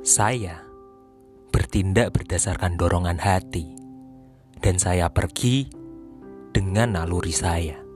Saya bertindak berdasarkan dorongan hati, dan saya pergi dengan naluri saya.